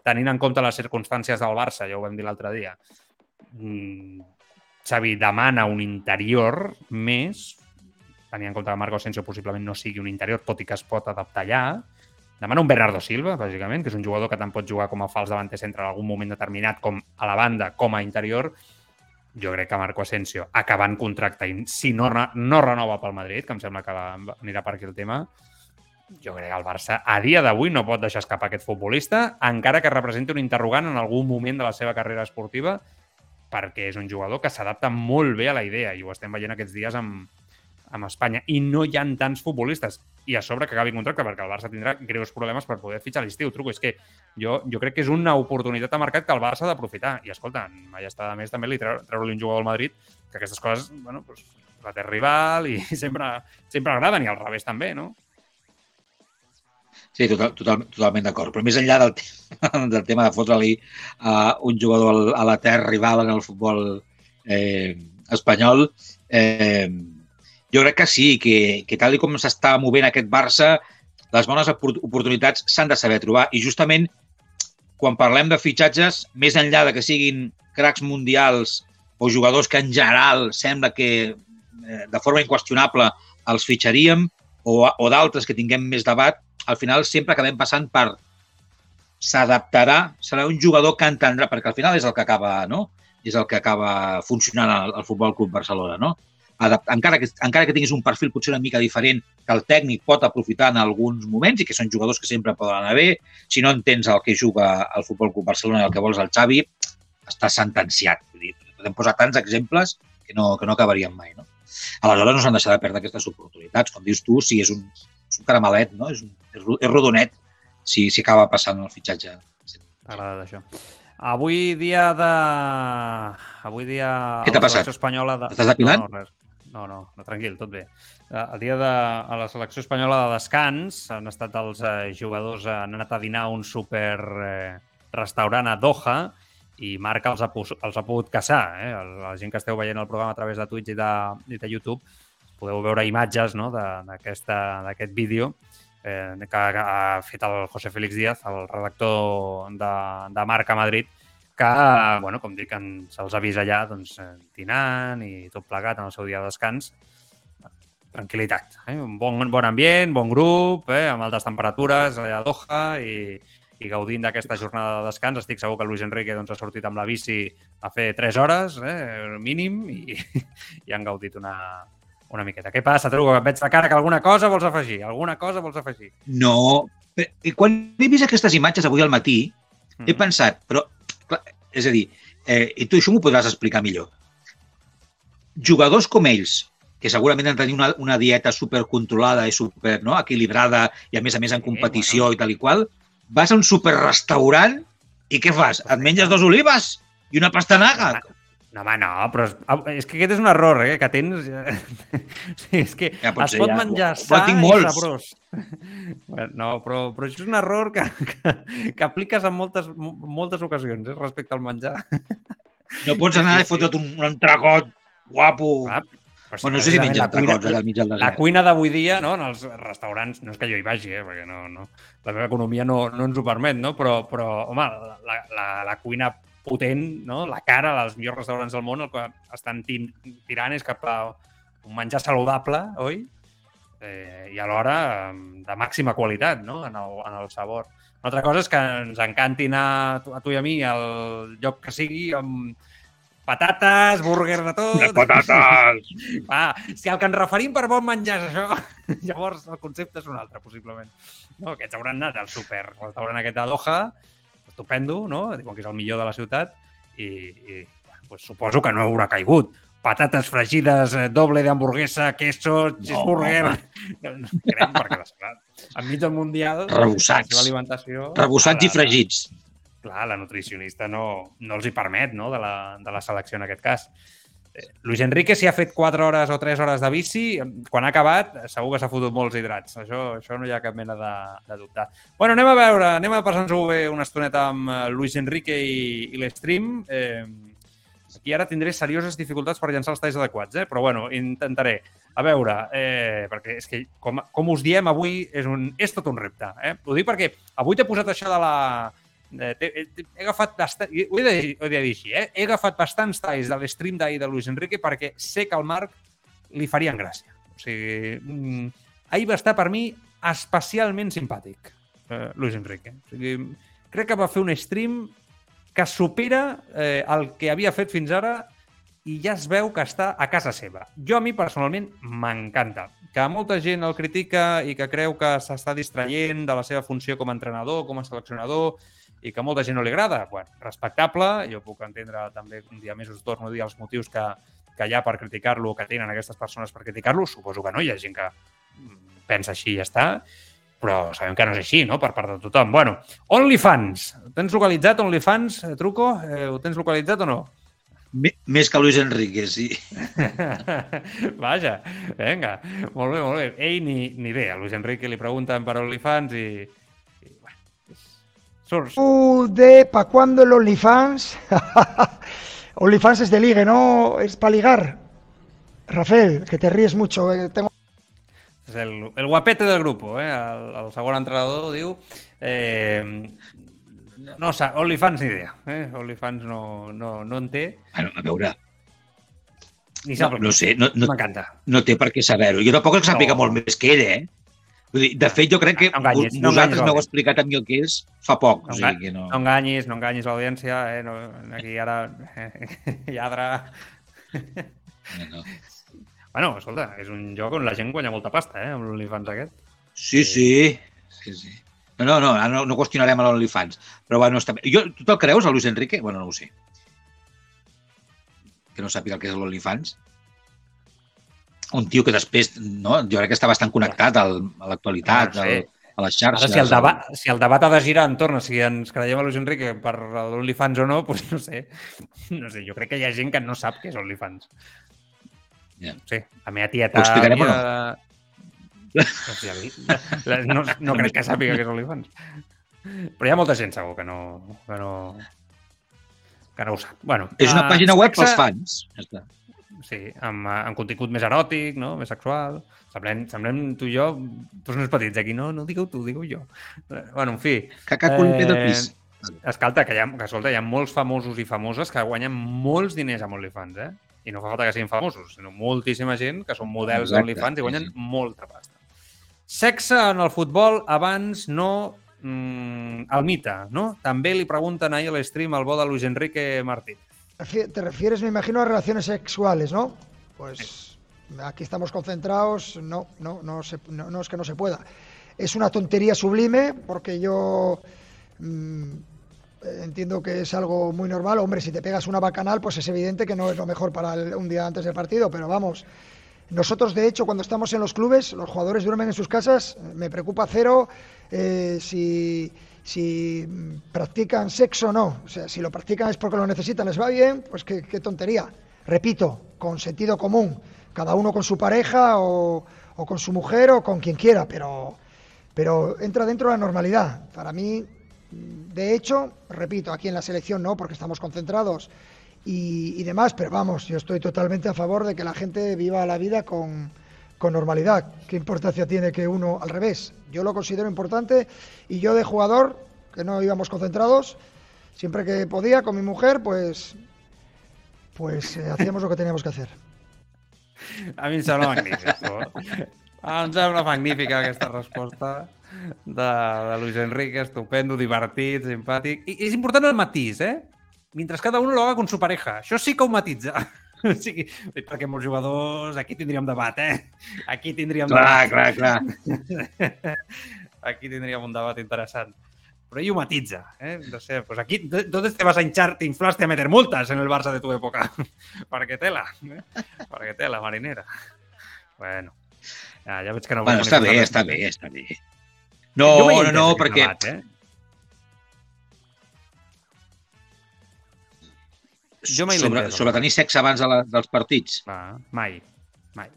tenint en compte les circumstàncies del Barça, ja ho vam dir l'altre dia, Xavi demana un interior més, tenint en compte que Marco Asensio possiblement no sigui un interior, tot i que es pot adaptar allà, demana un Bernardo Silva, bàsicament, que és un jugador que tant pot jugar com a fals davanter centre en algun moment determinat, com a la banda, com a interior. Jo crec que Marco Asensio, acabant contracte, i si no, no renova pel Madrid, que em sembla que anirà per aquí el tema, jo crec que el Barça a dia d'avui no pot deixar escapar aquest futbolista, encara que representi un interrogant en algun moment de la seva carrera esportiva, perquè és un jugador que s'adapta molt bé a la idea, i ho estem veient aquests dies amb, amb Espanya. I no hi ha tants futbolistes. I a sobre que acabi contracte, perquè el Barça tindrà greus problemes per poder fitxar l'estiu. Truco, és que jo, jo crec que és una oportunitat de mercat que el Barça ha d'aprofitar. I escolta, mai està de més també li treure-li un jugador al Madrid, que aquestes coses, bueno, pues, la té rival i [LAUGHS] sempre, sempre agraden, i al revés també, no? Sí, total, total, totalment d'acord. Però més enllà del, [LAUGHS] del tema de fotre-li uh, un jugador a la terra rival en el futbol eh, espanyol, eh, jo crec que sí, que, que tal com s'està movent aquest Barça, les bones oportunitats s'han de saber trobar. I justament, quan parlem de fitxatges, més enllà de que siguin cracs mundials o jugadors que en general sembla que eh, de forma inqüestionable els fitxaríem, o, o d'altres que tinguem més debat, al final sempre acabem passant per s'adaptarà, serà un jugador que entendrà, perquè al final és el que acaba, no? És el que acaba funcionant al, al Futbol Club Barcelona, no? adapt, encara, que, encara que tinguis un perfil potser una mica diferent que el tècnic pot aprofitar en alguns moments i que són jugadors que sempre poden anar bé, si no entens el que juga el Futbol Club Barcelona i el que vols el Xavi, està sentenciat. Vull dir, podem posar tants exemples que no, que no acabaríem mai. No? Aleshores no s'han deixat de perdre aquestes oportunitats. Com dius tu, si és un, és un caramelet, no? és, un, és rodonet si, si acaba passant el fitxatge. M'agrada això. Avui dia de... Avui dia... Què t'ha passat? Espanyola de... Estàs depilant? No, res. No, no, no, tranquil, tot bé. Eh, el dia de a la selecció espanyola de descans han estat els eh, jugadors, eh, han anat a dinar a un super eh, restaurant a Doha i Marc els ha, els ha pogut caçar. Eh? La gent que esteu veient el programa a través de Twitch i de, i de YouTube podeu veure imatges no? d'aquest vídeo eh, que ha fet el José Félix Díaz, el redactor de, de Marca Madrid, que, bueno, com dic, se'ls ha vist allà doncs, dinant i tot plegat en el seu dia de descans. Tranquilitat, eh? un bon, bon ambient, bon grup, eh? amb altes temperatures allà a Doha i, i gaudint d'aquesta jornada de descans. Estic segur que Luis Enrique doncs, ha sortit amb la bici a fer 3 hores, eh, mínim, i, [LAUGHS] i han gaudit una, una miqueta. Què passa, Truco? Et veig la cara que alguna cosa vols afegir. Alguna cosa vols afegir? No. I quan he vist aquestes imatges avui al matí, mm. he pensat, però, clar, és a dir, eh, i tu això m'ho podràs explicar millor. Jugadors com ells, que segurament han de tenir una, una dieta supercontrolada i super no, equilibrada i a més a més en competició sí, bueno. i tal i qual, vas a un superrestaurant i què fas? Et menges dos olives i una pastanaga? No, home, no, però és, és que aquest és un error, eh, que tens... [LAUGHS] sí, és que ja, es pot ja. menjar sa i sabrós. [LAUGHS] No, però, però això és un error que, que, que apliques en moltes, moltes ocasions, eh, respecte al menjar. No pots anar i fotre't un, un entregot guapo. Ah, però bueno, no sé si menja entrecots al mig del desert. La cuina d'avui dia, no, en els restaurants, no és que jo hi vagi, eh, perquè no, no, la meva economia no, no ens ho permet, no? però, però home, la, la, la cuina potent, no? la cara dels millors restaurants del món, el que estan tirant és cap a un menjar saludable, oi? Eh, I alhora de màxima qualitat no? en, el, en el sabor. Una altra cosa és que ens encanti anar a tu i a mi al lloc que sigui amb patates, burger de tot... De patates! [LAUGHS] Va, si el que ens referim per bon menjar és això, [LAUGHS] llavors el concepte és un altre, possiblement. No, aquests hauran anat al súper, al restaurant aquest a Doha, estupendo, no? Diuen que és el millor de la ciutat i, i pues, suposo que no haurà caigut. Patates fregides, eh, doble d'hamburguesa, queso, cheeseburger... No, [LAUGHS] no, no crec, perquè clar, enmig del Mundial... Rebossats. Alimentació, Rebossats i fregits. Clar, la nutricionista no, no els hi permet, no?, de la, de la selecció en aquest cas. Luis Enrique, si ha fet 4 hores o 3 hores de bici, quan ha acabat, segur que s'ha fotut molts hidrats. Això, això no hi ha cap mena de, de dubte. Bueno, anem a veure, anem a passar-nos-ho bé una estoneta amb eh, Luis Enrique i, i l'Stream. Eh, aquí ara tindré serioses dificultats per llançar els talls adequats, eh? però bueno, intentaré. A veure, eh, perquè és que, com, com us diem avui, és, un, és tot un repte. Eh? Ho dic perquè avui t'he posat això de la, Eh, he, he agafat bastant, ho he de, ho he de dir així, eh? he agafat bastants talls de l'stream d'ahir de Luis Enrique perquè sé que al Marc li farien gràcia. O sigui, mm, ahir va estar per mi especialment simpàtic, eh, Luis Enrique. O sigui, crec que va fer un stream que supera eh, el que havia fet fins ara i ja es veu que està a casa seva. Jo a mi personalment m'encanta. Que molta gent el critica i que creu que s'està distraient de la seva funció com a entrenador, com a seleccionador, i que molta gent no li agrada. Bueno, respectable, jo puc entendre també, un dia més us torno a dir els motius que, que hi ha per criticar-lo o que tenen aquestes persones per criticar-lo. Suposo que no, hi ha gent que pensa així i ja està, però sabem que no és així, no?, per part de tothom. Bueno, OnlyFans. Tens localitzat OnlyFans, eh, Truco? Eh, ho tens localitzat o no? Més que Luis Enrique, sí. [LAUGHS] Vaja, vinga, molt bé, molt bé. Ell ni, ni idea. A Luis Enrique li pregunten per OnlyFans i, ¿De pa' cuándo el OnlyFans? [LAUGHS] OnlyFans es de ligue, ¿no? Es para ligar. Rafael, que te ríes mucho. Eh, tengo... És el, el guapete del grup, eh? El, el segon entrenador diu... Eh, no, OnlyFans ni idea. Eh? OnlyFans no, no, no en té. Bueno, a veure, ni sap no, no sé, no, no, m'encanta. No té per què saber-ho. Jo tampoc que sàpiga no. molt més que ell, eh? Vull dir, de fet, jo crec que no enganyis, no vosaltres m'heu explicat a mi el que és fa poc. No, o sigui que no... no enganyis, no enganyis l'audiència. Eh? No, aquí ara... Eh, [LAUGHS] lladre... No, no. Bueno, escolta, és un joc on la gent guanya molta pasta, eh? Amb l'OnlyFans aquest. Sí, sí. sí, sí. No, no, no, no, no qüestionarem l'OnlyFans. Però bueno, està bé. Jo, tu te'l creus, a Luis Enrique? Bueno, no ho sé. Que no sàpiga el que és l'OnlyFans un tio que després, no? jo crec que està bastant connectat al, a l'actualitat, no sé. a les xarxes. Ara, si el, debat, si el debat ha de girar entorn a si ens creiem a Luis Enrique per l'OnlyFans o no, [LAUGHS] doncs no sé. No sé, jo crec que hi ha gent que no sap què és OnlyFans. Ja. Sí, la meva tieta... Ho explicarem o no? No, no, crec que sàpiga què és OnlyFans. Però hi ha molta gent segur que no, que no, que no ho sap. Bueno, és una uh, pàgina web pels fans. Ja està sí, amb, eh, amb contingut més eròtic, no? més sexual. Semblem, semblem tu i jo, tots nens petits aquí, no, no digueu tu, digueu jo. Bueno, en fi. Caca eh, de pis. Escolta, que, hi ha, que escolta, hi ha molts famosos i famoses que guanyen molts diners amb OnlyFans, eh? I no fa falta que siguin famosos, sinó moltíssima gent que són models d'OnlyFans i guanyen sí, molta pasta. Sexe en el futbol abans no mm, el mite, no? També li pregunten ahir a l'stream al bo de Luis Enrique Martínez. Te refieres, me imagino, a relaciones sexuales, ¿no? Pues aquí estamos concentrados, no, no, no, se- no, no es que no se pueda. Es una tontería sublime porque yo mm, entiendo que es algo muy normal. Hombre, si te pegas una bacanal, pues es evidente que no es lo mejor para el- un día antes del partido, pero vamos. Nosotros, de hecho, cuando estamos en los clubes, los jugadores duermen en sus casas, me preocupa cero eh, si, si practican sexo o no. O sea, si lo practican es porque lo necesitan, les va bien, pues qué, qué tontería. Repito, con sentido común, cada uno con su pareja o, con su mujer o con quien quiera, pero, pero entra dentro de la normalidad. Para mí, de hecho, repito, aquí en la selección no, porque estamos concentrados y, y demás, pero vamos, yo estoy totalmente a favor de que la gente viva la vida con, con normalidad. ¿Qué importancia tiene que uno al revés? Yo lo considero importante y yo de jugador, que no íbamos concentrados, siempre que podía con mi mujer, pues, pues eh, hacíamos lo que teníamos que hacer. A mi em sembla magnífic. Em magnífica aquesta resposta de, Luis Enrique, estupendo, divertit, simpàtic. I és important el matís, eh? Mientras cada uno lo haga con su pareja. Això sí que ho matitza. [LAUGHS] O sigui, perquè molts jugadors... Aquí tindríem debat, eh? Aquí tindríem Clar, debat. clar, clar. [LAUGHS] Aquí tindríem un debat interessant. Pero ahí matiza, ¿eh? No sé, pues aquí, ¿dó- ¿dónde te vas a hinchar? Te inflaste a meter multas en el Barça de tu época. [LAUGHS] Para que tela, ¿eh? Para que tela, marinera. Bueno, ja, ja veig que no... Bueno, està bé, està bé, està bé. No, no, no, perquè... Debat, eh? Jo mai sobre, sobre tenir sexe abans de la, dels partits. Va, mai, mai.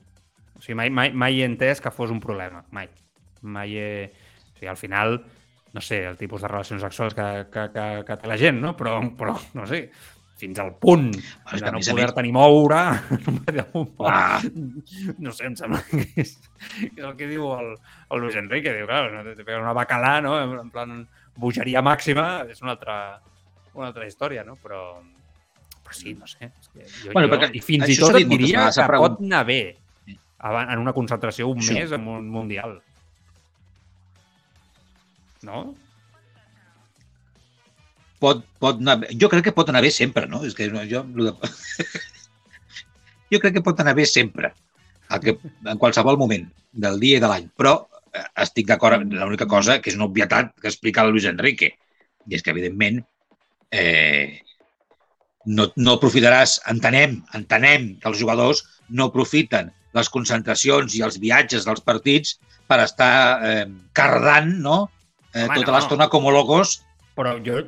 O sigui, mai, mai, mai he entès que fos un problema, mai. Mai he... O sigui, al final, no sé, el tipus de relacions sexuals que, que, que, que té la gent, no? Però, però no sé, fins al punt de no poder-te ni moure, [LAUGHS] no Ah. [LAUGHS] no sé, em sembla que és, que és el que diu el, el Luis Enrique, diu, clar, no, te pega una bacalà, no? En, en plan, bogeria màxima, és una altra, una altra història, no? Però, però sí, no sé. És que jo, Bueno, jo, perquè I fins i tot et diria que pregun- pot anar bé en una concentració un Sí. mes en un mundial. No? Pot, pot anar bé. Jo crec que pot anar bé sempre, no? És que jo... [LAUGHS] jo crec que pot anar bé sempre. El que, en qualsevol moment del dia i de l'any. Però eh, estic d'acord amb l'única cosa que és una obvietat que explica el Luis Enrique. I és que, evidentment, eh, no, no aprofitaràs, entenem, entenem que els jugadors no aprofiten les concentracions i els viatges dels partits per estar eh, cardant no? eh, Home, tota no. l'estona com locos Però jo...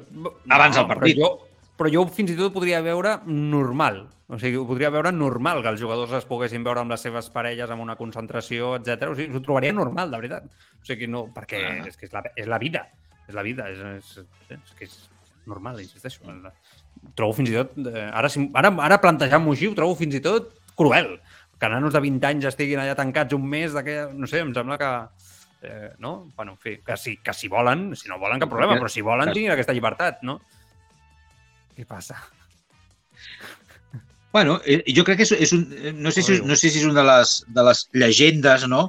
Abans del partit. Però jo, però jo fins i tot podria veure normal. O sigui, ho podria veure normal que els jugadors es poguessin veure amb les seves parelles en una concentració, etc. O sigui, ho trobaria normal, de veritat. O sigui, no, perquè Ah. és que és la, és la vida. És la vida. És, és, és que és normal, insisteixo. Trobo fins i tot... Eh, ara, ara, ara plantejant-m'ho així, ho trobo fins i tot cruel. Que nanos de 20 anys estiguin allà tancats un mes d'aquella... No sé, em sembla que... Eh, no? Bueno, en fi, que si, que si volen, si no volen, cap problema, però si volen, tinguin aquesta llibertat, no? Què passa? Bueno, eh, jo crec que és, és un, eh, no, sé si, no sé si és una de les, de les llegendes, no?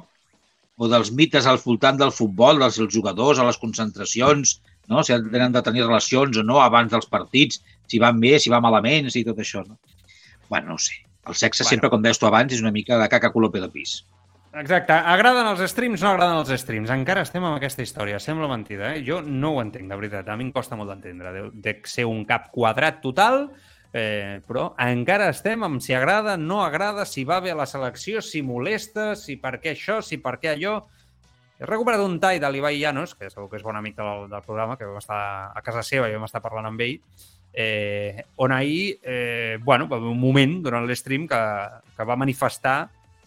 O dels mites al voltant del futbol, dels dels jugadors, a les concentracions, no? Si han- de tenir relacions o no abans dels partits, si van bé, si va malament, si tot això, no? Bueno, no sé. El sexe Bueno. bueno. sempre, com deies tu abans, és una mica de caca colope de pis. Exacte. Agraden els streams, no agraden els streams. Encara estem amb aquesta història. Sembla mentida, eh? Jo no ho entenc, de veritat. A mi em costa molt d'entendre. De, de ser un cap quadrat total, eh, però encara estem amb si agrada, no agrada, si va bé a la selecció, si molesta, si per què això, si per què allò. He recuperat un tall de l'Ibai Llanos, que segur que és bon amic del, del programa, que vam estar a casa seva i vam estar parlant amb ell, eh, on ahir, eh, bueno, va haver un moment durant l'stream que, que va manifestar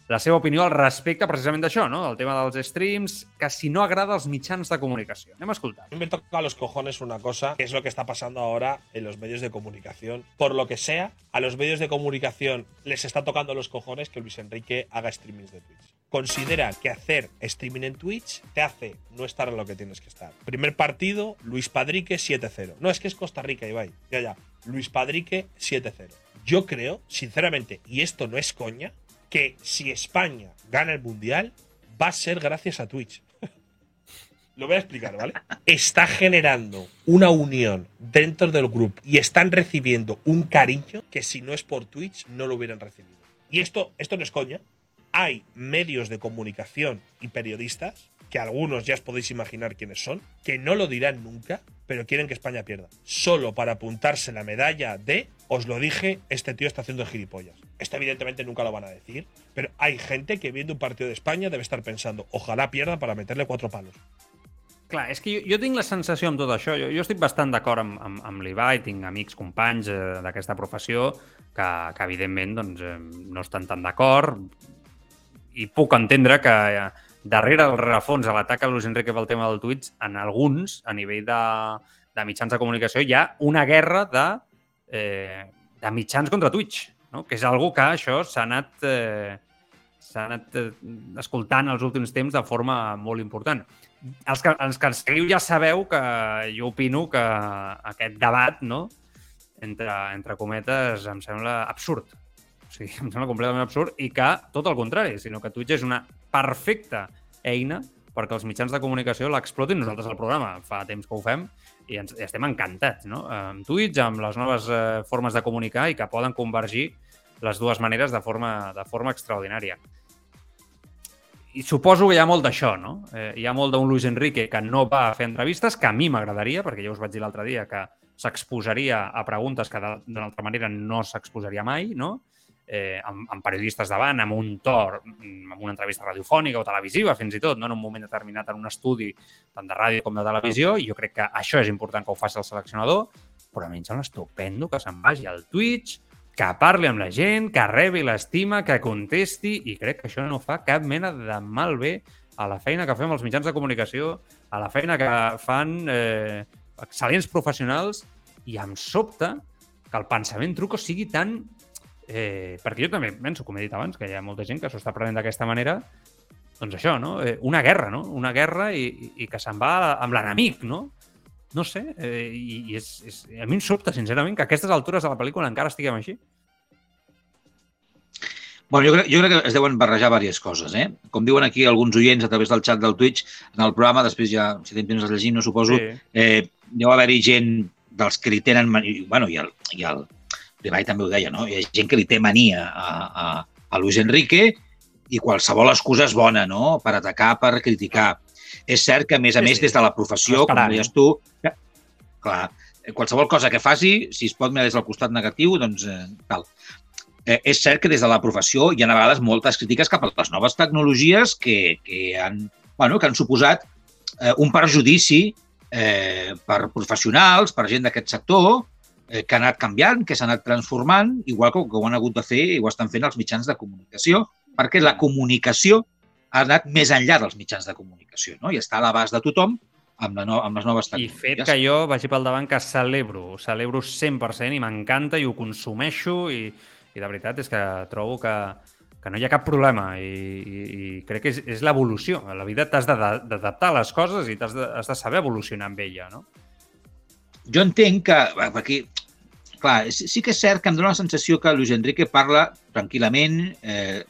la seva opinió al respecte precisament d'això, no? del tema dels streams, que si no agrada als mitjans de comunicació. Anem a escoltar. Me toca a los cojones una cosa, que es lo que está pasando ahora en los medios de comunicación. Por lo que sea, a los medios de comunicación les está tocando los cojones que Luis Enrique haga streamings de Twitch. Considera que hacer streaming en Twitch te hace no estar en lo que tienes que estar. Primer partido, Luis Padrique 7-0. No, es que es Costa Rica, Ibai. Ya, ya. Luis Padrique 7-0. Yo creo, sinceramente, y esto no es coña, que si España gana el Mundial, va a ser gracias a Twitch. [LAUGHS] Lo voy a explicar, ¿vale? Está generando una unión dentro del grupo y están recibiendo un cariño que si no es por Twitch no lo hubieran recibido. Y esto, esto no es coña. Hay medios de comunicación y periodistas, que algunos ya os podéis imaginar quiénes son, que no lo dirán nunca, pero quieren que España pierda. Solo para apuntarse la medalla de, os lo dije, este tío está haciendo gilipollas. Esto evidentemente nunca lo van a decir, pero hay gente que viendo un partido de España debe estar pensando, ojalá pierda para meterle cuatro palos. Clar, és que jo, jo tinc la sensació amb tot això, jo, jo estic bastant d'acord amb, amb, amb l'Ibai, tinc amics, companys eh, d'aquesta que, eh, no estan tan d'acord i puc entendre que eh, darrere del rerefons a l'atac a Luis Enrique pel tema del Twitch, en alguns, a nivell de, de mitjans de comunicació, hi ha una guerra de, eh, de mitjans contra Twitch, no? que és algo que això s'ha anat, eh, anat eh, escoltant els últims temps de forma molt important els que, els que ens seguiu ja sabeu que jo opino que aquest debat, no?, entre, entre cometes, em sembla absurd. O sigui, [LAUGHS] em sembla completament absurd i que, tot el contrari, sinó que Twitch és una perfecta eina perquè els mitjans de comunicació l'explotin. Nosaltres al programa fa temps que ho fem i ens, i estem encantats, no? Amb Twitch, amb les noves eh, formes de comunicar i que poden convergir les dues maneres de forma, de forma extraordinària i suposo que hi ha molt d'això, no? Eh, hi ha molt d'un Luis Enrique que no va a fer entrevistes, que a mi m'agradaria, perquè ja us vaig dir l'altre dia que s'exposaria a preguntes que d'una altra manera no s'exposaria mai, no? Eh, amb, amb periodistes davant, amb un to, amb una entrevista radiofònica o televisiva, fins i tot, no? en un moment determinat en un estudi tant de ràdio com de televisió, i jo crec que això és important que ho faci el seleccionador, però a mi em sembla estupendo que se'n vagi al Twitch, que parli amb la gent, que rebi l'estima, que contesti, i crec que això no fa cap mena de mal bé a la feina que fem els mitjans de comunicació, a la feina que fan eh, excel·lents professionals, i em sobta que el pensament truco sigui tan... Eh, perquè jo també penso, com he dit abans, que hi ha molta gent que s'ho està prenent d'aquesta manera, doncs això, no? Eh, una guerra, no? Una guerra i, i que se'n va amb l'enemic, no? No sé, eh, i, i és, és, a mi em sobta, sincerament, que a aquestes altures de la pel·lícula encara estiguem així. Bueno, jo crec, jo crec que es deuen barrejar diverses coses. Eh? Com diuen aquí alguns oients a través del xat del Twitch, en el programa, després ja, si tenim temps de llegir, no suposo, sí. eh, deu haver-hi gent dels que li tenen... Bueno, i el, i el Ribay també ho deia, no? Hi ha gent que li té mania a, a, a Luis Enrique i qualsevol excusa és bona, no?, per atacar, per criticar. És cert que, a més a sí, més, des de la professió, com deies tu, clar, qualsevol cosa que faci, si es pot mirar des del costat negatiu, doncs eh, tal. Eh, és cert que des de la professió hi ha a vegades moltes crítiques cap a les noves tecnologies que, que, han, bueno, que han suposat eh, un perjudici eh, per professionals, per gent d'aquest sector, eh, que ha anat canviant, que s'ha anat transformant, igual que, que ho han hagut de fer i ho estan fent els mitjans de comunicació, perquè la comunicació ha anat més enllà dels mitjans de comunicació no? i està a l'abast de tothom amb, la no, amb les noves tecnologies. I fet que jo vagi pel davant que celebro, celebro 100% i m'encanta i ho consumeixo i, i de veritat és que trobo que, que no hi ha cap problema i, i, i crec que és, és l'evolució. A la vida t'has d'adaptar a les coses i has de, has de saber evolucionar amb ella, no? Jo entenc que, aquí, clar, sí que és cert que em dóna la sensació que Luis Enrique parla tranquil·lament, eh,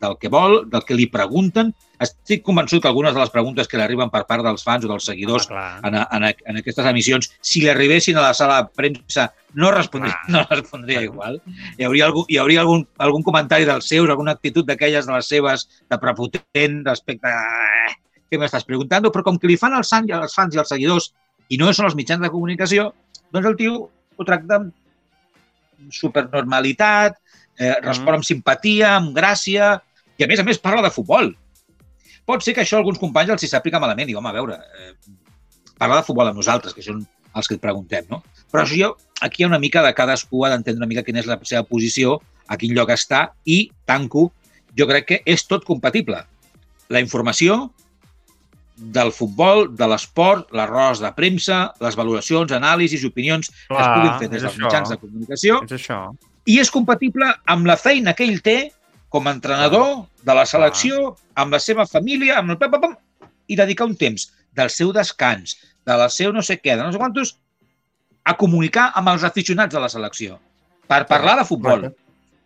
del que vol, del que li pregunten. Estic convençut que algunes de les preguntes que li arriben per part dels fans o dels seguidors ah, en, en, en aquestes emissions, si li arribessin a la sala de premsa, no respondria, ah. no respondria igual. Hi hauria, algú, hi hauria algun, algun comentari dels seus, alguna actitud d'aquelles de les seves de prepotent respecte a eh, què m'estàs preguntant, però com que li fan els, els fans i els seguidors i no són els mitjans de comunicació, doncs el tio ho tracta amb supernormalitat, eh, respon amb simpatia, amb gràcia, i a més a més parla de futbol. Pot ser que això alguns companys els hi s'aplica malament i, home, a veure, eh, parla de futbol amb nosaltres, que són els que et preguntem, no? Però això jo, aquí hi ha una mica de cadascú ha d'entendre una mica quina és la seva posició, a quin lloc està i, tanco, jo crec que és tot compatible. La informació del futbol, de l'esport, l'arròs de premsa, les valoracions, anàlisis i opinions Clar, que es puguin fer des dels això. mitjans de comunicació. És això. I és compatible amb la feina que ell té com a entrenador de la selecció, amb la seva família, amb el pam, pam, pam, i dedicar un temps del seu descans, de la seu no sé què, de no sé quantos, a comunicar amb els aficionats de la selecció, per parlar de futbol.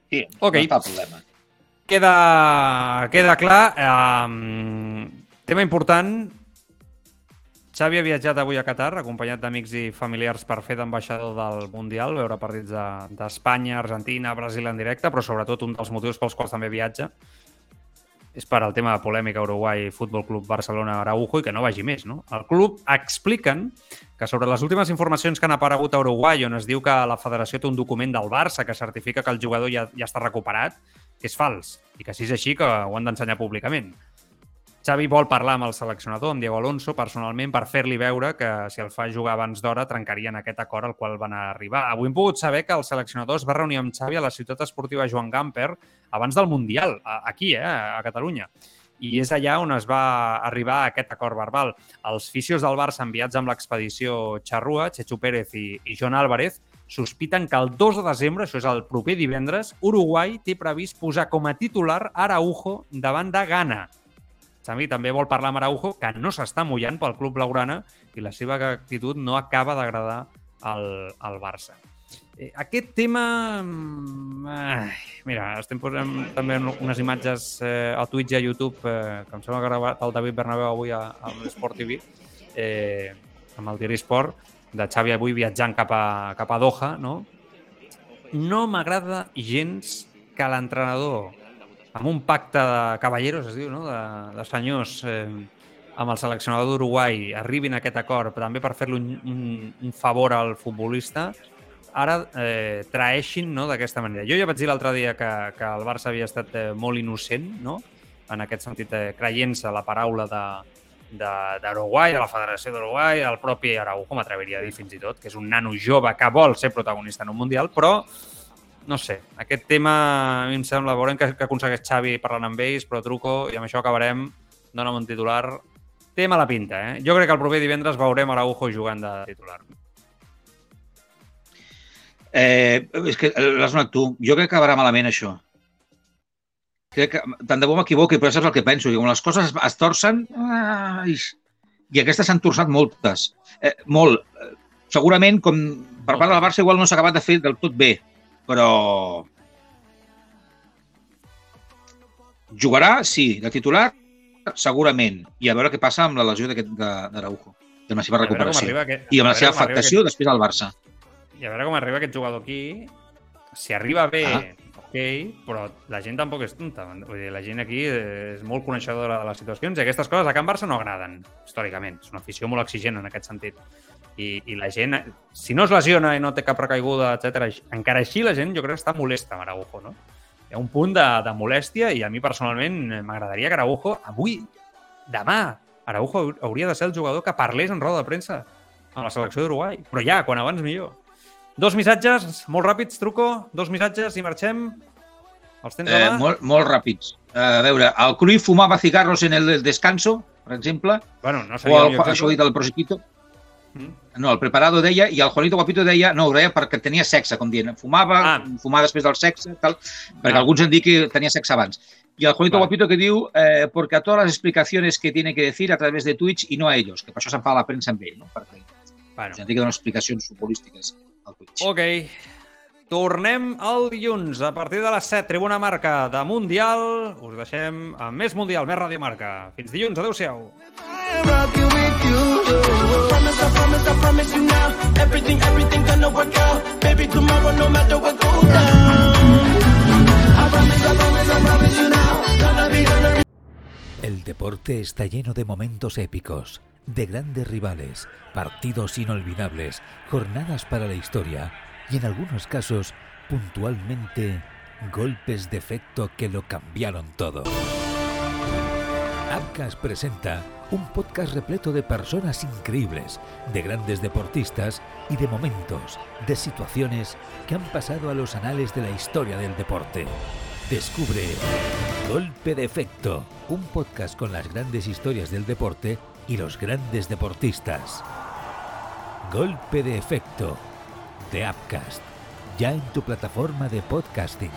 Sí, ok. no està el problema. Queda, queda clar. Um, tema important, Xavi ha viatjat avui a Qatar, acompanyat d'amics i familiars per fer d'ambaixador del Mundial, veure partits de- d'Espanya, Argentina, Brasil en directe, però sobretot un dels motius pels quals també viatja és per al tema de polèmica Uruguai Futbol Club Barcelona Araujo i que no vagi més. No? El club expliquen que sobre les últimes informacions que han aparegut a Uruguai on es diu que la federació té un document del Barça que certifica que el jugador ja, ja està recuperat, que és fals i que si és així que ho han d'ensenyar públicament. Xavi vol parlar amb el seleccionador, amb Diego Alonso, personalment per fer-li veure que si el fa jugar abans d'hora trencarien aquest acord al qual van arribar. Avui hem pogut saber que el seleccionador es va reunir amb Xavi a la ciutat esportiva Joan Gamper abans del Mundial, aquí, eh, a Catalunya. I és allà on es va arribar a aquest acord verbal. Els fisios del Barça enviats amb l'expedició Xarrua, Chechu Pérez i, i Joan Álvarez, sospiten que el 2 de desembre, això és el proper divendres, Uruguai té previst posar com a titular Araujo davant de Ghana. Xavi també vol parlar amb Araujo, que no s'està mullant pel club blaugrana i la seva actitud no acaba d'agradar al, al Barça. Eh, aquest tema... mm, Ai, mira, estem posant també unes imatges eh, a Twitch i a YouTube eh, que em sembla que ha gravat el David Bernabéu avui a, a l'Esport TV eh, amb el Diari Sport de Xavi avui viatjant cap a, cap a Doha, no? No m'agrada gens que l'entrenador amb un pacte de cavalleros, es diu, no? de, de senyors eh, amb el seleccionador d'Uruguai arribin a aquest acord també per fer-li un, un, un favor al futbolista, ara eh, traeixin no, d'aquesta manera. Jo ja vaig dir l'altre dia que, que el Barça havia estat eh, molt innocent, no? en aquest sentit, eh, creient-se la paraula de, d'Uruguai, de, de la Federació d'Uruguai, el propi Araujo, m'atreviria a dir fins i tot, que és un nano jove que vol ser protagonista en un Mundial, però no sé, aquest tema a mi em sembla, veurem que, que aconsegueix Xavi parlant amb ells, però truco i amb això acabarem, dona'm un titular. Té mala pinta, eh? Jo crec que el proper divendres veurem Araujo jugant de titular. Eh, és que l'has donat tu. Jo crec que acabarà malament això. Crec que, tant de bo m'equivoqui, però saps el que penso. I quan les coses es, torcen... Ai, I aquestes s'han torçat moltes. Eh, molt. Eh, Segurament, com per part del Barça, igual no s'ha acabat de fer del tot bé, però... Jugarà, sí, de titular, segurament. I a veure què passa amb la lesió d'aquest- de- d'Araujo, i amb la seva recuperació. aquest- I amb la seva afectació aquest- després al Barça. I a veure com arriba aquest jugador aquí. Si arriba bé, Ah. ok, però la gent tampoc és tonta. Vull dir, la gent aquí és molt coneixedora de les situacions i aquestes coses a Can Barça no agraden, històricament. És una afició molt exigent en aquest sentit. I, i la gent, si no es lesiona i no té cap recaiguda, etc, encara així la gent jo crec que està molesta amb Araujo, no? Hi ha un punt de, de molèstia i a mi personalment eh, m'agradaria que Araujo avui, demà, Araujo hau- hauria de ser el jugador que parlés en roda de premsa amb la selecció d'Uruguai. Però ja, quan abans millor. Dos missatges, molt ràpids, truco, dos missatges i marxem. Els tens a Eh, mà? molt, molt ràpids. Eh, a veure, el Cruyff fumava cigarros en el descanso, per exemple, Bueno, no o seria el, el millor això ho ha dit exemple. el Prosequito. Mm. No, el preparado deia, i el Juanito Guapito deia, no, ho deia perquè tenia sexe, com dient, fumava, Ah. fumava després del sexe, tal, perquè Ah. alguns han dit que tenia sexe abans. Y el Juanito Vale. Guapito que diu, eh, porque a todas las explicaciones que tiene que decir a través de Twitch y no a ellos, que per això se'n fa la premsa amb ell, no? perquè Bueno, que dona explicacions futbolístiques al Twitch. ok. Tornem el dilluns a partir de les 7, Tribuna Marca de Mundial. Us deixem amb més Mundial, més Ràdio Marca. Fins dilluns, adeu-siau. El deporte está lleno de momentos épicos, de grandes rivales, partidos inolvidables, jornadas para la historia y en algunos casos, puntualmente, golpes de efecto que lo cambiaron todo. Abcas presenta un podcast repleto de personas increíbles, de grandes deportistas y de momentos, de situaciones que han pasado a los anales de la historia del deporte. Descubre Golpe de Efecto, un podcast con las grandes historias del deporte y los grandes deportistas. Golpe de Efecto, de Upcast, ya en tu plataforma de podcasting.